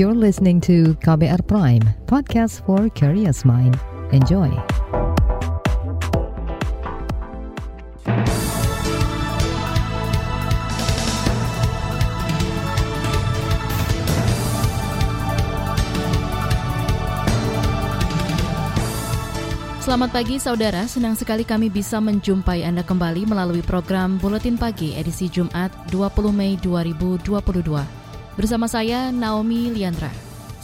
You're listening to KBR Prime, podcast for curious mind. Enjoy. Selamat pagi saudara, senang sekali kami bisa menjumpai Anda kembali melalui program Buletin Pagi edisi Jumat 20 Mei 2022. Bersama saya Naomi Liandra.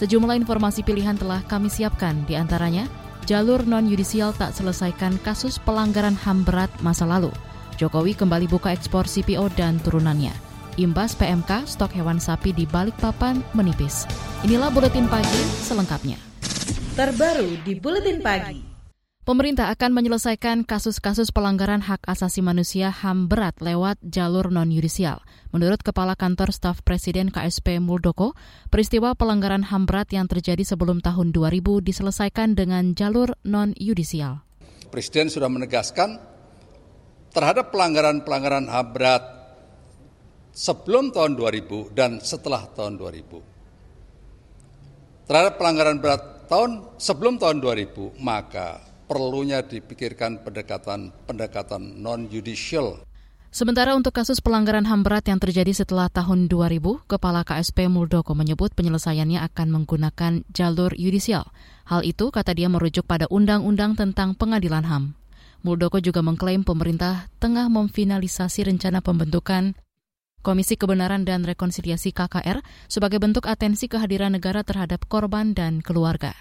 Sejumlah informasi pilihan telah kami siapkan, di antaranya jalur non-yudisial tak selesaikan kasus pelanggaran HAM berat masa lalu. Jokowi kembali buka ekspor CPO dan turunannya. Imbas PMK, stok hewan sapi di Balikpapan menipis. Inilah Buletin Pagi selengkapnya. Terbaru di Buletin Pagi. Pemerintah akan menyelesaikan kasus-kasus pelanggaran hak asasi manusia HAM berat lewat jalur non-yudisial. Menurut Kepala Kantor Staf Presiden KSP Muldoko, peristiwa pelanggaran HAM berat yang terjadi sebelum tahun 2000 diselesaikan dengan jalur non-yudisial. Presiden sudah menegaskan terhadap pelanggaran-pelanggaran HAM berat sebelum tahun 2000 dan setelah tahun 2000. Terhadap pelanggaran berat tahun sebelum tahun 2000, maka perlunya dipikirkan pendekatan pendekatan non judicial. Sementara untuk kasus pelanggaran HAM berat yang terjadi setelah tahun 2000, Kepala KSP Muldoko menyebut penyelesaiannya akan menggunakan jalur yudisial. Hal itu, kata dia, merujuk pada Undang-Undang tentang Pengadilan HAM. Muldoko juga mengklaim pemerintah tengah memfinalisasi rencana pembentukan Komisi Kebenaran dan Rekonsiliasi KKR sebagai bentuk atensi kehadiran negara terhadap korban dan keluarga.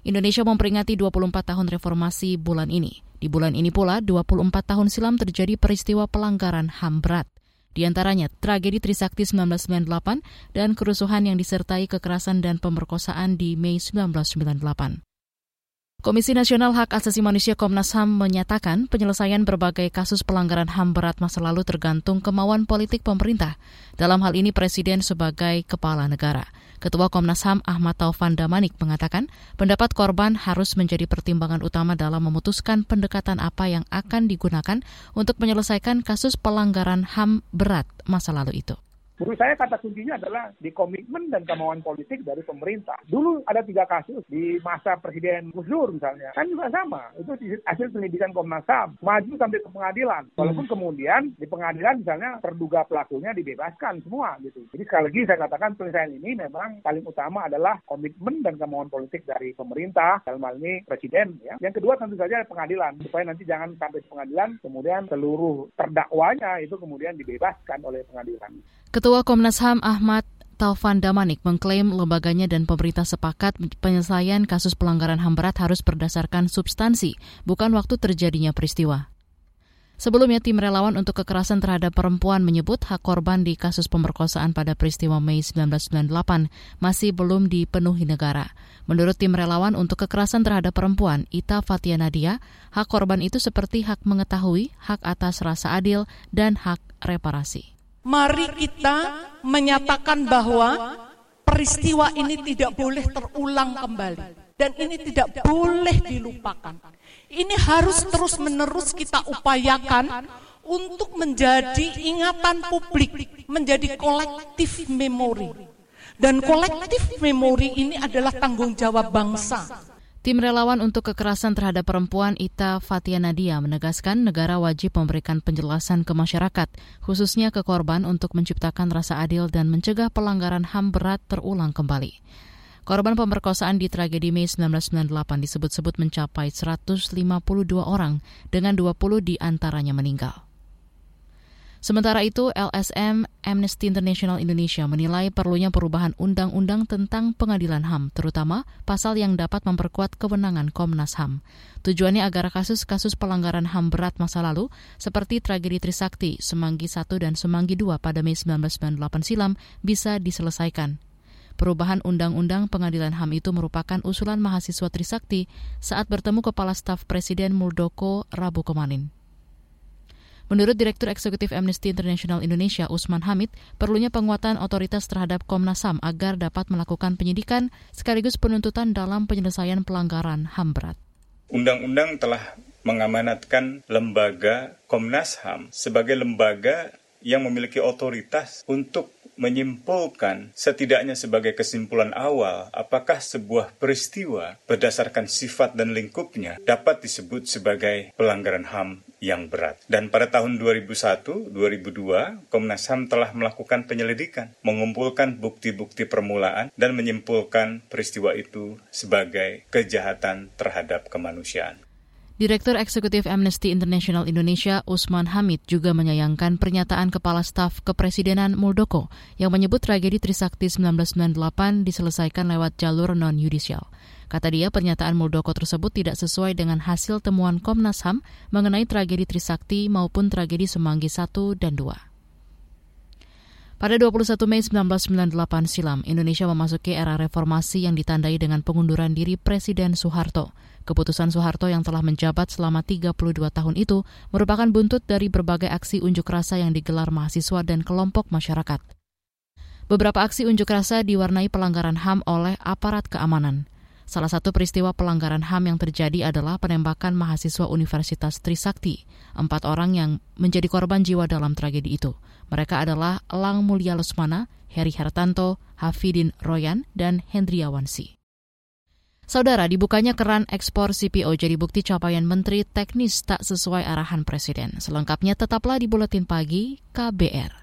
Indonesia memperingati 24 tahun reformasi bulan ini. Di bulan ini pula, 24 tahun silam terjadi peristiwa pelanggaran HAM berat. Di antaranya tragedi Trisakti 1998 dan kerusuhan yang disertai kekerasan dan pemerkosaan di Mei 1998. Komisi Nasional Hak Asasi Manusia Komnas HAM menyatakan penyelesaian berbagai kasus pelanggaran HAM berat masa lalu tergantung kemauan politik pemerintah. Dalam hal ini Presiden sebagai kepala negara. Ketua Komnas HAM Ahmad Taufan Damanik mengatakan pendapat korban harus menjadi pertimbangan utama dalam memutuskan pendekatan apa yang akan digunakan untuk menyelesaikan kasus pelanggaran HAM berat masa lalu itu. Menurut saya kata kuncinya adalah di komitmen dan kemauan politik dari pemerintah. Dulu ada tiga kasus di masa Presiden Gus Dur misalnya. Kan juga sama. Itu hasil pendidikan Komnas HAM. Maju sampai ke pengadilan. Walaupun hmm. kemudian di pengadilan misalnya terduga pelakunya dibebaskan semua gitu. Jadi sekali lagi saya katakan penyelesaian ini memang paling utama adalah komitmen dan kemauan politik dari pemerintah. Dalam hal ini Presiden. Ya. Yang kedua tentu saja pengadilan. Supaya nanti jangan sampai pengadilan kemudian seluruh terdakwanya itu kemudian dibebaskan oleh pengadilan. Ketua Komnas HAM Ahmad Taufan Damanik mengklaim lembaganya dan pemerintah sepakat penyelesaian kasus pelanggaran HAM berat harus berdasarkan substansi, bukan waktu terjadinya peristiwa. Sebelumnya, tim relawan untuk kekerasan terhadap perempuan menyebut hak korban di kasus pemerkosaan pada peristiwa Mei 1998 masih belum dipenuhi negara. Menurut tim relawan untuk kekerasan terhadap perempuan, Ita Fatia Nadia, hak korban itu seperti hak mengetahui, hak atas rasa adil, dan hak reparasi. Mari kita menyatakan bahwa peristiwa ini tidak boleh terulang kembali dan ini tidak boleh dilupakan. Ini harus terus-menerus kita upayakan untuk menjadi ingatan publik, menjadi kolektif memori. Dan kolektif memori ini adalah tanggung jawab bangsa. Tim relawan untuk kekerasan terhadap perempuan Ita Fatia Nadia menegaskan negara wajib memberikan penjelasan ke masyarakat, khususnya ke korban untuk menciptakan rasa adil dan mencegah pelanggaran HAM berat terulang kembali. Korban pemerkosaan di tragedi Mei 1998 disebut-sebut mencapai 152 orang, dengan 20 di antaranya meninggal. Sementara itu, LSM Amnesty International Indonesia menilai perlunya perubahan undang-undang tentang pengadilan HAM, terutama pasal yang dapat memperkuat kewenangan Komnas HAM. Tujuannya agar kasus-kasus pelanggaran HAM berat masa lalu, seperti tragedi Trisakti, Semanggi I dan Semanggi II pada Mei 1998 silam, bisa diselesaikan. Perubahan Undang-Undang Pengadilan HAM itu merupakan usulan mahasiswa Trisakti saat bertemu Kepala Staf Presiden Muldoko Rabu kemarin. Menurut Direktur Eksekutif Amnesty International Indonesia, Usman Hamid, perlunya penguatan otoritas terhadap Komnas HAM agar dapat melakukan penyidikan sekaligus penuntutan dalam penyelesaian pelanggaran HAM berat. Undang-undang telah mengamanatkan lembaga Komnas HAM sebagai lembaga yang memiliki otoritas untuk menyimpulkan setidaknya sebagai kesimpulan awal apakah sebuah peristiwa berdasarkan sifat dan lingkupnya dapat disebut sebagai pelanggaran HAM yang berat. Dan pada tahun 2001-2002, Komnas HAM telah melakukan penyelidikan, mengumpulkan bukti-bukti permulaan dan menyimpulkan peristiwa itu sebagai kejahatan terhadap kemanusiaan. Direktur Eksekutif Amnesty International Indonesia Usman Hamid juga menyayangkan pernyataan Kepala Staf Kepresidenan Muldoko yang menyebut tragedi Trisakti 1998 diselesaikan lewat jalur non-yudisial. Kata dia, pernyataan Muldoko tersebut tidak sesuai dengan hasil temuan Komnas HAM mengenai tragedi Trisakti maupun tragedi Semanggi 1 dan 2. Pada 21 Mei 1998 silam, Indonesia memasuki era reformasi yang ditandai dengan pengunduran diri Presiden Soeharto. Keputusan Soeharto yang telah menjabat selama 32 tahun itu merupakan buntut dari berbagai aksi unjuk rasa yang digelar mahasiswa dan kelompok masyarakat. Beberapa aksi unjuk rasa diwarnai pelanggaran HAM oleh aparat keamanan. Salah satu peristiwa pelanggaran HAM yang terjadi adalah penembakan mahasiswa Universitas Trisakti. Empat orang yang menjadi korban jiwa dalam tragedi itu. Mereka adalah Elang Mulia Lesmana, Heri Hartanto, Hafidin Royan, dan Hendriawan Si. Saudara, dibukanya keran ekspor CPO jadi bukti capaian Menteri Teknis tak sesuai arahan Presiden. Selengkapnya tetaplah di Buletin Pagi KBR.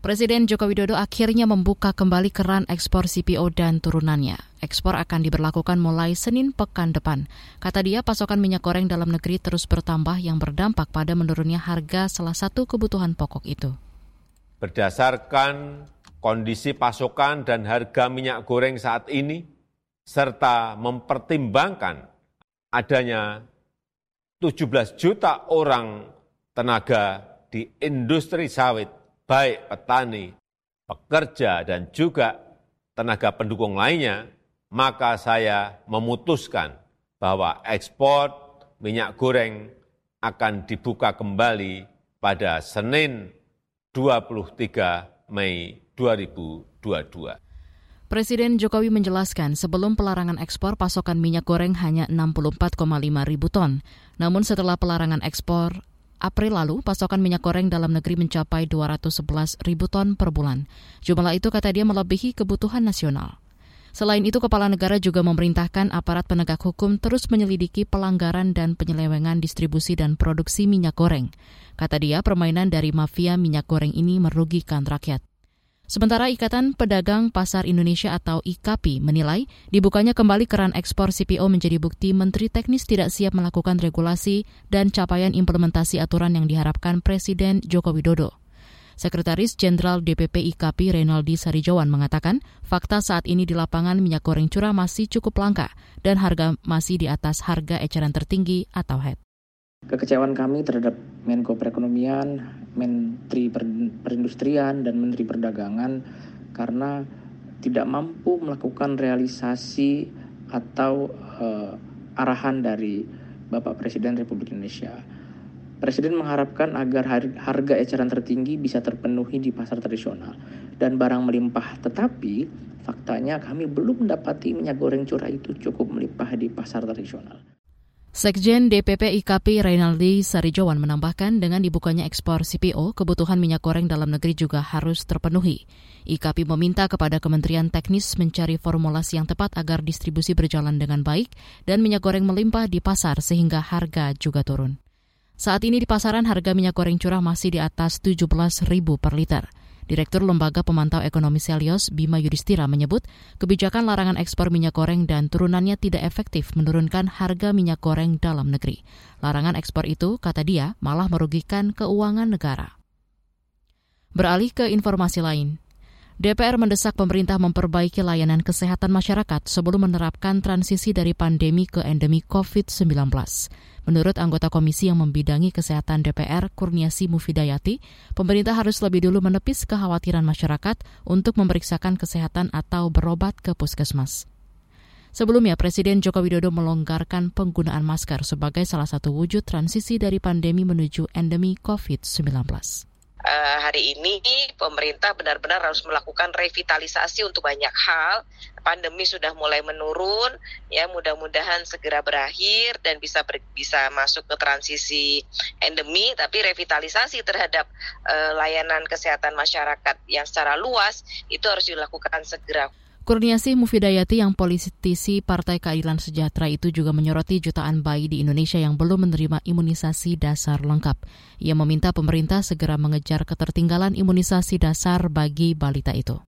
Presiden Joko Widodo akhirnya membuka kembali keran ekspor CPO dan turunannya. Ekspor akan diberlakukan mulai Senin pekan depan. Kata dia, pasokan minyak goreng dalam negeri terus bertambah yang berdampak pada menurunnya harga salah satu kebutuhan pokok itu. Berdasarkan kondisi pasokan dan harga minyak goreng saat ini, serta mempertimbangkan adanya 17 juta orang tenaga di industri sawit, baik petani, pekerja, dan juga tenaga pendukung lainnya, maka saya memutuskan bahwa ekspor minyak goreng akan dibuka kembali pada Senin 23 Mei 2022. Presiden Jokowi menjelaskan sebelum pelarangan ekspor pasokan minyak goreng hanya 64,5 ribu ton. Namun setelah pelarangan ekspor, April lalu, pasokan minyak goreng dalam negeri mencapai 211 ribu ton per bulan. Jumlah itu kata dia melebihi kebutuhan nasional. Selain itu, Kepala Negara juga memerintahkan aparat penegak hukum terus menyelidiki pelanggaran dan penyelewengan distribusi dan produksi minyak goreng. Kata dia, permainan dari mafia minyak goreng ini merugikan rakyat. Sementara Ikatan Pedagang Pasar Indonesia atau IKAPI menilai dibukanya kembali keran ekspor CPO menjadi bukti Menteri Teknis tidak siap melakukan regulasi dan capaian implementasi aturan yang diharapkan Presiden Joko Widodo. Sekretaris Jenderal DPP IKAPI Reynaldi Sarijawan mengatakan, fakta saat ini di lapangan minyak goreng curah masih cukup langka dan harga masih di atas harga eceran tertinggi atau HED. Kekecewaan kami terhadap Menko Perekonomian, Menteri Perindustrian, dan Menteri Perdagangan karena tidak mampu melakukan realisasi atau uh, arahan dari Bapak Presiden Republik Indonesia. Presiden mengharapkan agar harga eceran tertinggi bisa terpenuhi di pasar tradisional dan barang melimpah. Tetapi faktanya kami belum mendapati minyak goreng curah itu cukup melimpah di pasar tradisional. Sekjen DPP IKP Reynaldi Sarijawan menambahkan dengan dibukanya ekspor CPO, kebutuhan minyak goreng dalam negeri juga harus terpenuhi. IKP meminta kepada Kementerian Teknis mencari formulasi yang tepat agar distribusi berjalan dengan baik dan minyak goreng melimpah di pasar sehingga harga juga turun. Saat ini di pasaran harga minyak goreng curah masih di atas 17 ribu per liter. Direktur Lembaga Pemantau Ekonomi Selios, Bima Yudhistira menyebut, kebijakan larangan ekspor minyak goreng dan turunannya tidak efektif menurunkan harga minyak goreng dalam negeri. Larangan ekspor itu, kata dia, malah merugikan keuangan negara. Beralih ke informasi lain. DPR mendesak pemerintah memperbaiki layanan kesehatan masyarakat sebelum menerapkan transisi dari pandemi ke endemi COVID-19. Menurut anggota komisi yang membidangi kesehatan DPR, Kurniasi Mufidayati, pemerintah harus lebih dulu menepis kekhawatiran masyarakat untuk memeriksakan kesehatan atau berobat ke puskesmas. Sebelumnya, Presiden Joko Widodo melonggarkan penggunaan masker sebagai salah satu wujud transisi dari pandemi menuju endemi COVID-19 uh, hari ini pemerintah benar-benar harus melakukan revitalisasi untuk banyak hal. Pandemi sudah mulai menurun, ya mudah-mudahan segera berakhir dan bisa ber, bisa masuk ke transisi endemi. Tapi revitalisasi terhadap uh, layanan kesehatan masyarakat yang secara luas itu harus dilakukan segera. Kurniasih Mufidayati yang politisi Partai Keadilan Sejahtera itu juga menyoroti jutaan bayi di Indonesia yang belum menerima imunisasi dasar lengkap. Ia meminta pemerintah segera mengejar ketertinggalan imunisasi dasar bagi balita itu.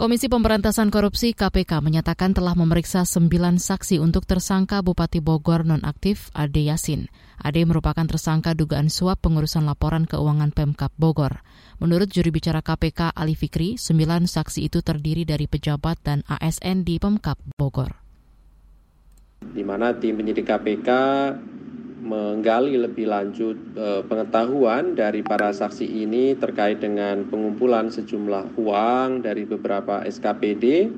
Komisi Pemberantasan Korupsi KPK menyatakan telah memeriksa sembilan saksi untuk tersangka Bupati Bogor nonaktif Ade Yasin. Ade merupakan tersangka dugaan suap pengurusan laporan keuangan Pemkap Bogor. Menurut juri bicara KPK Ali Fikri, sembilan saksi itu terdiri dari pejabat dan ASN di Pemkap Bogor. Di mana tim penyidik KPK menggali lebih lanjut eh, pengetahuan dari para saksi ini terkait dengan pengumpulan sejumlah uang dari beberapa SKPD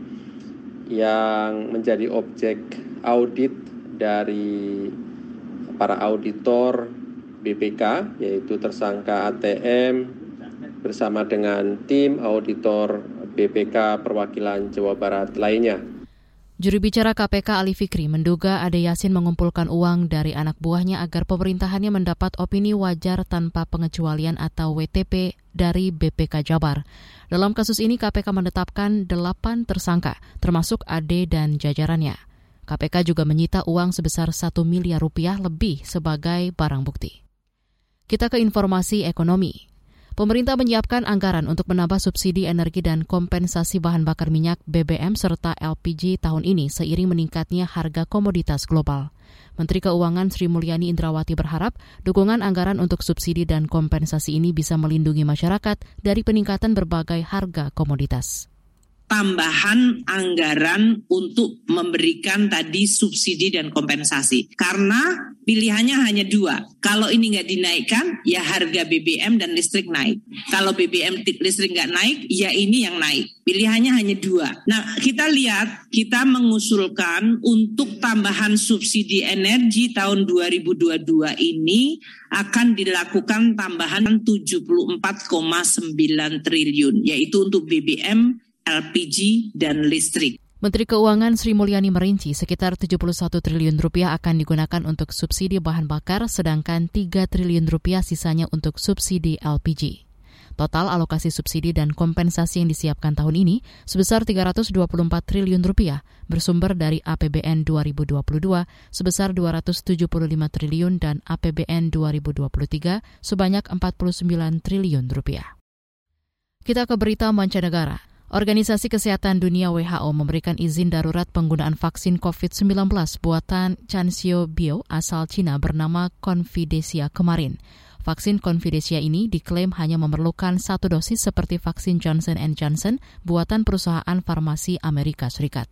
yang menjadi objek audit dari para auditor BPK yaitu tersangka ATM bersama dengan tim auditor BPK perwakilan Jawa Barat lainnya. Juru bicara KPK Ali Fikri menduga Ade Yasin mengumpulkan uang dari anak buahnya agar pemerintahannya mendapat opini wajar tanpa pengecualian atau WTP dari BPK Jabar. Dalam kasus ini KPK menetapkan delapan tersangka, termasuk Ade dan jajarannya. KPK juga menyita uang sebesar satu miliar rupiah lebih sebagai barang bukti. Kita ke informasi ekonomi. Pemerintah menyiapkan anggaran untuk menambah subsidi energi dan kompensasi bahan bakar minyak BBM serta LPG tahun ini seiring meningkatnya harga komoditas global. Menteri Keuangan Sri Mulyani Indrawati berharap dukungan anggaran untuk subsidi dan kompensasi ini bisa melindungi masyarakat dari peningkatan berbagai harga komoditas tambahan anggaran untuk memberikan tadi subsidi dan kompensasi. Karena pilihannya hanya dua. Kalau ini nggak dinaikkan, ya harga BBM dan listrik naik. Kalau BBM listrik nggak naik, ya ini yang naik. Pilihannya hanya dua. Nah, kita lihat, kita mengusulkan untuk tambahan subsidi energi tahun 2022 ini akan dilakukan tambahan 74,9 triliun, yaitu untuk BBM LPG, dan listrik. Menteri Keuangan Sri Mulyani merinci sekitar 71 triliun rupiah akan digunakan untuk subsidi bahan bakar, sedangkan 3 triliun rupiah sisanya untuk subsidi LPG. Total alokasi subsidi dan kompensasi yang disiapkan tahun ini sebesar 324 triliun rupiah, bersumber dari APBN 2022 sebesar 275 triliun dan APBN 2023 sebanyak 49 triliun rupiah. Kita ke berita mancanegara. Organisasi Kesehatan Dunia WHO memberikan izin darurat penggunaan vaksin COVID-19 buatan Chansio Bio asal Cina bernama Confidesia kemarin. Vaksin Confidesia ini diklaim hanya memerlukan satu dosis seperti vaksin Johnson Johnson buatan perusahaan farmasi Amerika Serikat.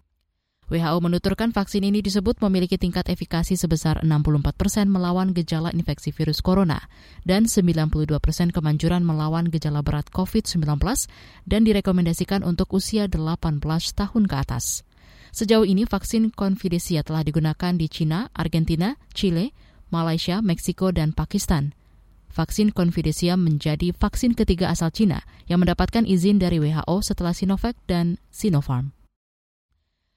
WHO menuturkan vaksin ini disebut memiliki tingkat efikasi sebesar 64 persen melawan gejala infeksi virus corona dan 92 persen kemanjuran melawan gejala berat COVID-19 dan direkomendasikan untuk usia 18 tahun ke atas. Sejauh ini vaksin Confidencia telah digunakan di China, Argentina, Chile, Malaysia, Meksiko, dan Pakistan. Vaksin Confidencia menjadi vaksin ketiga asal China yang mendapatkan izin dari WHO setelah Sinovac dan Sinopharm.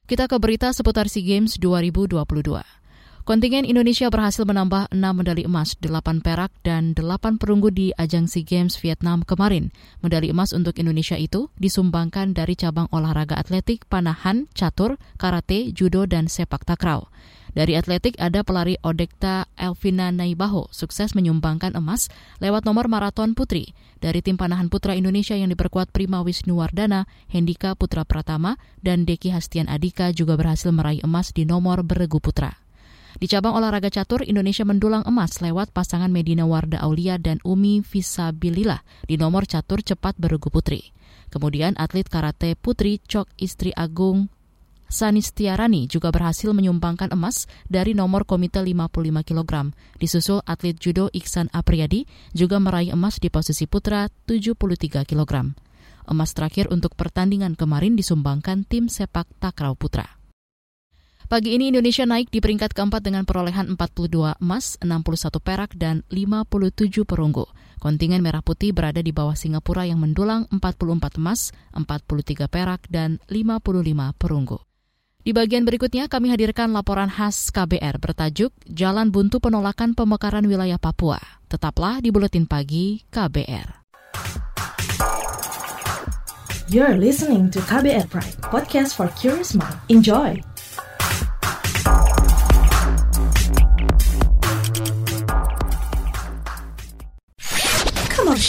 Kita ke berita seputar SEA Games 2022. Kontingen Indonesia berhasil menambah 6 medali emas, 8 perak, dan 8 perunggu di ajang SEA Games Vietnam kemarin. Medali emas untuk Indonesia itu disumbangkan dari cabang olahraga atletik, panahan, catur, karate, judo, dan sepak takraw. Dari atletik ada pelari Odekta Elvina Naibaho sukses menyumbangkan emas lewat nomor maraton putri. Dari tim panahan putra Indonesia yang diperkuat Prima Wisnuwardana, Hendika Putra Pratama, dan Deki Hastian Adika juga berhasil meraih emas di nomor beregu putra. Di cabang olahraga catur, Indonesia mendulang emas lewat pasangan Medina Warda Aulia dan Umi Visabilillah di nomor catur cepat beregu putri. Kemudian atlet karate putri Cok Istri Agung Sanistiarani juga berhasil menyumbangkan emas dari nomor komite 55 kg. Disusul atlet judo Iksan Apriyadi juga meraih emas di posisi putra 73 kg. Emas terakhir untuk pertandingan kemarin disumbangkan tim sepak takraw putra. Pagi ini Indonesia naik di peringkat keempat dengan perolehan 42 emas, 61 perak, dan 57 perunggu. Kontingen Merah Putih berada di bawah Singapura yang mendulang 44 emas, 43 perak, dan 55 perunggu. Di bagian berikutnya kami hadirkan laporan khas KBR bertajuk Jalan Buntu Penolakan Pemekaran Wilayah Papua. Tetaplah di Buletin Pagi KBR. You're listening to KBR Pride, podcast for curious mind. Enjoy!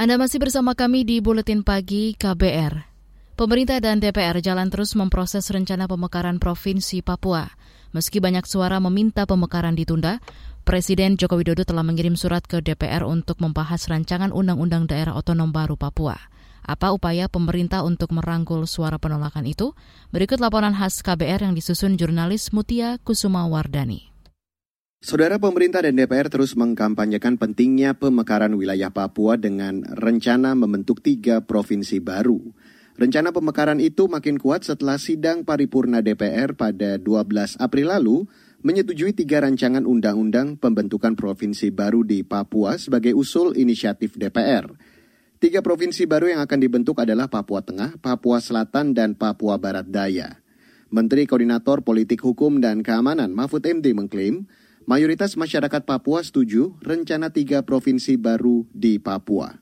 Anda masih bersama kami di Buletin Pagi KBR. Pemerintah dan DPR jalan terus memproses rencana pemekaran Provinsi Papua. Meski banyak suara meminta pemekaran ditunda, Presiden Joko Widodo telah mengirim surat ke DPR untuk membahas rancangan Undang-Undang Daerah Otonom Baru Papua. Apa upaya pemerintah untuk merangkul suara penolakan itu? Berikut laporan khas KBR yang disusun jurnalis Mutia Kusuma Wardani. Saudara pemerintah dan DPR terus mengkampanyekan pentingnya pemekaran wilayah Papua dengan rencana membentuk tiga provinsi baru. Rencana pemekaran itu makin kuat setelah sidang paripurna DPR pada 12 April lalu menyetujui tiga rancangan undang-undang pembentukan provinsi baru di Papua sebagai usul inisiatif DPR. Tiga provinsi baru yang akan dibentuk adalah Papua Tengah, Papua Selatan, dan Papua Barat Daya. Menteri Koordinator Politik Hukum dan Keamanan Mahfud MD mengklaim Mayoritas masyarakat Papua setuju rencana tiga provinsi baru di Papua.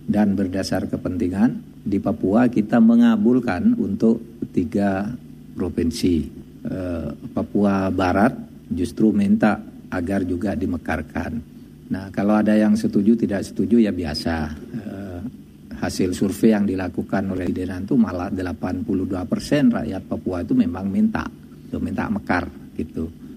Dan berdasar kepentingan, di Papua kita mengabulkan untuk tiga provinsi. Eh, Papua Barat justru minta agar juga dimekarkan. Nah, kalau ada yang setuju tidak setuju ya biasa. Eh, hasil survei yang dilakukan oleh Dinan itu malah 82 persen rakyat Papua itu memang minta, minta mekar gitu.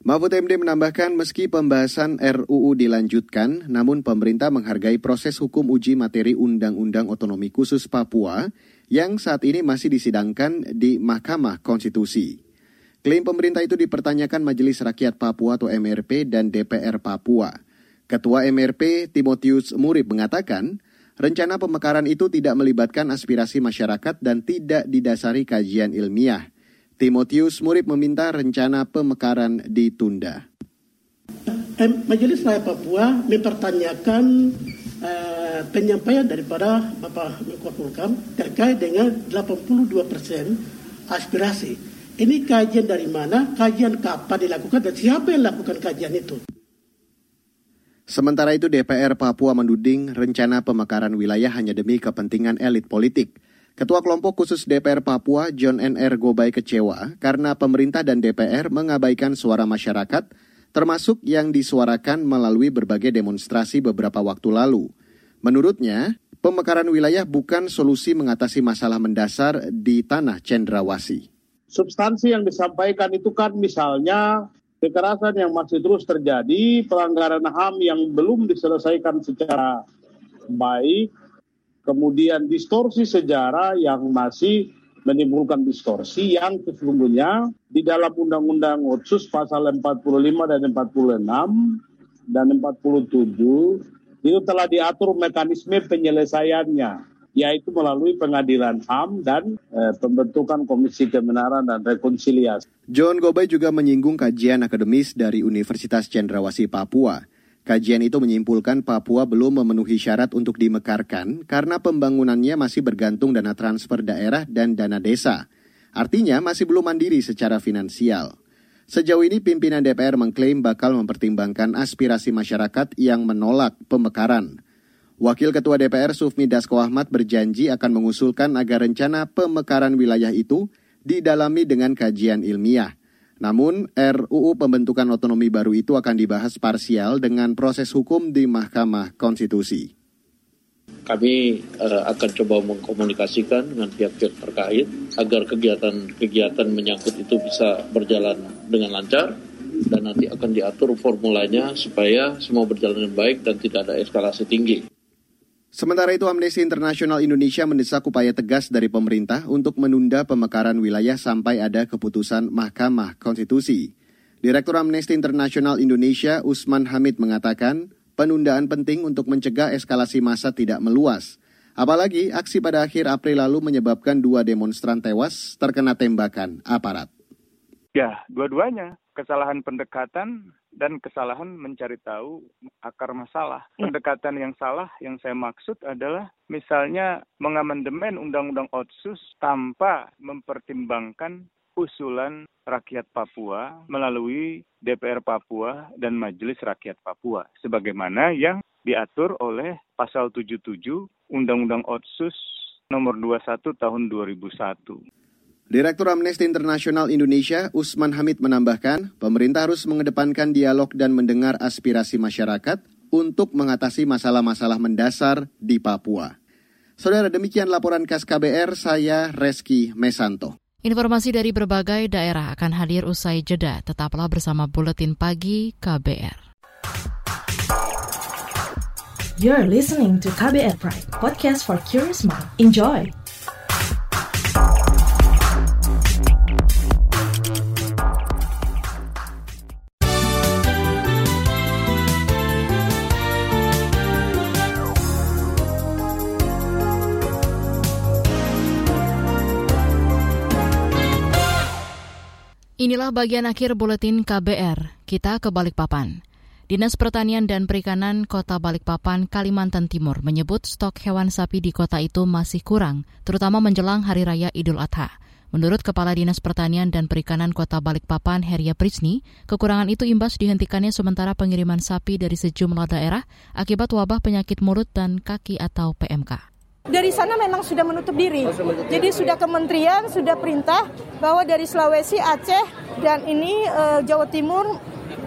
Mahfud MD menambahkan meski pembahasan RUU dilanjutkan, namun pemerintah menghargai proses hukum uji materi Undang-Undang Otonomi Khusus Papua yang saat ini masih disidangkan di Mahkamah Konstitusi. Klaim pemerintah itu dipertanyakan Majelis Rakyat Papua atau MRP dan DPR Papua. Ketua MRP Timotius Murib mengatakan, rencana pemekaran itu tidak melibatkan aspirasi masyarakat dan tidak didasari kajian ilmiah – Timotius Murib meminta rencana pemekaran ditunda. Majelis Rakyat Papua mempertanyakan uh, penyampaian daripada Bapak Menko Polkam terkait dengan 82 persen aspirasi. Ini kajian dari mana, kajian kapan dilakukan, dan siapa yang lakukan kajian itu? Sementara itu DPR Papua menuding rencana pemekaran wilayah hanya demi kepentingan elit politik. Ketua kelompok khusus DPR Papua, John N.R. Gobay kecewa karena pemerintah dan DPR mengabaikan suara masyarakat, termasuk yang disuarakan melalui berbagai demonstrasi beberapa waktu lalu. Menurutnya, pemekaran wilayah bukan solusi mengatasi masalah mendasar di tanah cendrawasi. Substansi yang disampaikan itu kan misalnya kekerasan yang masih terus terjadi, pelanggaran HAM yang belum diselesaikan secara baik, kemudian distorsi sejarah yang masih menimbulkan distorsi yang sesungguhnya di dalam Undang-Undang Otsus pasal 45 dan 46 dan 47 itu telah diatur mekanisme penyelesaiannya yaitu melalui pengadilan HAM dan e, pembentukan Komisi Kebenaran dan Rekonsiliasi. John Gobay juga menyinggung kajian akademis dari Universitas Cendrawasih Papua. Kajian itu menyimpulkan Papua belum memenuhi syarat untuk dimekarkan karena pembangunannya masih bergantung dana transfer daerah dan dana desa. Artinya masih belum mandiri secara finansial. Sejauh ini pimpinan DPR mengklaim bakal mempertimbangkan aspirasi masyarakat yang menolak pemekaran. Wakil Ketua DPR Sufmi Dasko Ahmad berjanji akan mengusulkan agar rencana pemekaran wilayah itu didalami dengan kajian ilmiah. Namun, RUU pembentukan otonomi baru itu akan dibahas parsial dengan proses hukum di Mahkamah Konstitusi. Kami uh, akan coba mengkomunikasikan dengan pihak-pihak terkait agar kegiatan-kegiatan menyangkut itu bisa berjalan dengan lancar dan nanti akan diatur formulanya supaya semua berjalan dengan baik dan tidak ada eskalasi tinggi. Sementara itu Amnesty International Indonesia mendesak upaya tegas dari pemerintah untuk menunda pemekaran wilayah sampai ada keputusan Mahkamah Konstitusi. Direktur Amnesty International Indonesia Usman Hamid mengatakan, penundaan penting untuk mencegah eskalasi massa tidak meluas. Apalagi aksi pada akhir April lalu menyebabkan dua demonstran tewas terkena tembakan aparat. Ya, dua-duanya kesalahan pendekatan dan kesalahan mencari tahu akar masalah. Ya. Pendekatan yang salah yang saya maksud adalah misalnya mengamandemen Undang-Undang Otsus tanpa mempertimbangkan usulan rakyat Papua melalui DPR Papua dan Majelis Rakyat Papua sebagaimana yang diatur oleh pasal 77 Undang-Undang Otsus nomor 21 tahun 2001. Direktur Amnesty International Indonesia, Usman Hamid menambahkan, pemerintah harus mengedepankan dialog dan mendengar aspirasi masyarakat untuk mengatasi masalah-masalah mendasar di Papua. Saudara, demikian laporan khas KBR, saya Reski Mesanto. Informasi dari berbagai daerah akan hadir usai jeda. Tetaplah bersama Buletin Pagi KBR. You're listening to KBR Pride, podcast for curious mind. Enjoy! Inilah bagian akhir buletin KBR. Kita ke Balikpapan. Dinas Pertanian dan Perikanan Kota Balikpapan, Kalimantan Timur menyebut stok hewan sapi di kota itu masih kurang, terutama menjelang Hari Raya Idul Adha. Menurut Kepala Dinas Pertanian dan Perikanan Kota Balikpapan, Heria Prisni, kekurangan itu imbas dihentikannya sementara pengiriman sapi dari sejumlah daerah akibat wabah penyakit mulut dan kaki atau PMK dari sana memang sudah menutup diri. Jadi sudah kementerian sudah perintah bahwa dari Sulawesi, Aceh dan ini uh, Jawa Timur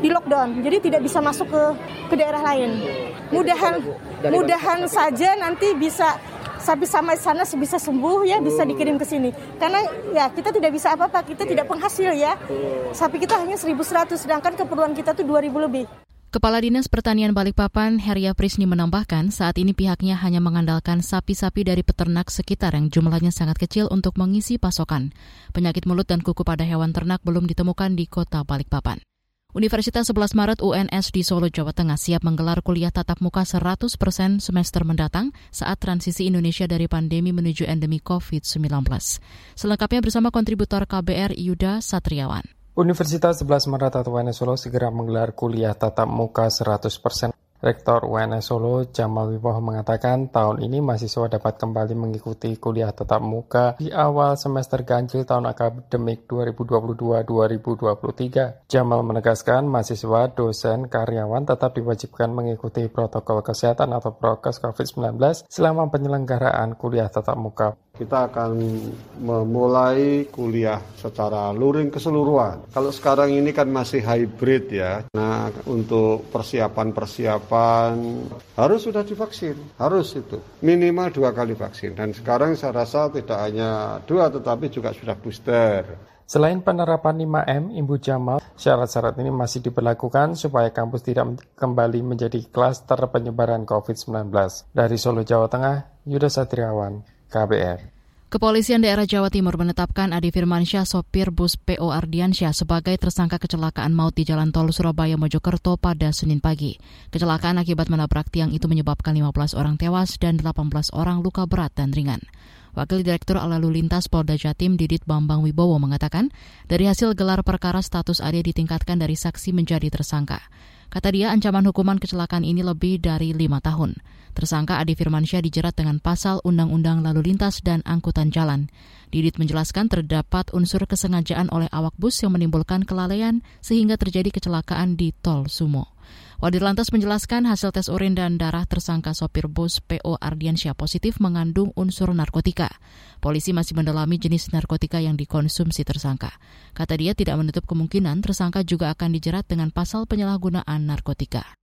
di lockdown. Jadi tidak bisa masuk ke ke daerah lain. Mudahan mudahan saja nanti bisa sampai sampai sana bisa sembuh ya bisa dikirim ke sini. Karena ya kita tidak bisa apa-apa. Kita tidak penghasil ya. Sapi kita hanya 1100 sedangkan keperluan kita tuh 2000 lebih Kepala Dinas Pertanian Balikpapan, Heria Prisni menambahkan, saat ini pihaknya hanya mengandalkan sapi-sapi dari peternak sekitar yang jumlahnya sangat kecil untuk mengisi pasokan. Penyakit mulut dan kuku pada hewan ternak belum ditemukan di kota Balikpapan. Universitas 11 Maret UNS di Solo, Jawa Tengah siap menggelar kuliah tatap muka 100% semester mendatang saat transisi Indonesia dari pandemi menuju endemi COVID-19. Selengkapnya bersama kontributor KBR Yuda Satriawan. Universitas 11 Maret atau UNS Solo segera menggelar kuliah tatap muka 100%. Rektor UNS Solo Jamal Wibowo mengatakan tahun ini mahasiswa dapat kembali mengikuti kuliah tatap muka di awal semester ganjil tahun akademik 2022-2023. Jamal menegaskan mahasiswa, dosen, karyawan tetap diwajibkan mengikuti protokol kesehatan atau prokes COVID-19 selama penyelenggaraan kuliah tatap muka kita akan memulai kuliah secara luring keseluruhan. Kalau sekarang ini kan masih hybrid ya. Nah, untuk persiapan-persiapan harus sudah divaksin, harus itu. Minimal dua kali vaksin. Dan sekarang saya rasa tidak hanya dua tetapi juga sudah booster. Selain penerapan 5M, Ibu Jamal, syarat-syarat ini masih diberlakukan supaya kampus tidak kembali menjadi klaster penyebaran COVID-19. Dari Solo, Jawa Tengah, Yuda Satriawan, KBR. Kepolisian daerah Jawa Timur menetapkan Adi Firmansyah, sopir bus PO Ardiansyah sebagai tersangka kecelakaan maut di Jalan Tol Surabaya Mojokerto pada Senin pagi. Kecelakaan akibat menabrak tiang itu menyebabkan 15 orang tewas dan 18 orang luka berat dan ringan. Wakil Direktur Lalu Lintas Polda Jatim Didit Bambang Wibowo mengatakan, dari hasil gelar perkara status Ade ditingkatkan dari saksi menjadi tersangka. Kata dia, ancaman hukuman kecelakaan ini lebih dari lima tahun. Tersangka Adi Firmansyah dijerat dengan pasal Undang-Undang Lalu Lintas dan Angkutan Jalan. Didit menjelaskan terdapat unsur kesengajaan oleh awak bus yang menimbulkan kelalaian sehingga terjadi kecelakaan di Tol Sumo. Wadir lantas menjelaskan hasil tes urin dan darah tersangka sopir bus PO Ardiansyah positif mengandung unsur narkotika. Polisi masih mendalami jenis narkotika yang dikonsumsi tersangka. Kata dia tidak menutup kemungkinan tersangka juga akan dijerat dengan pasal penyalahgunaan narkotika.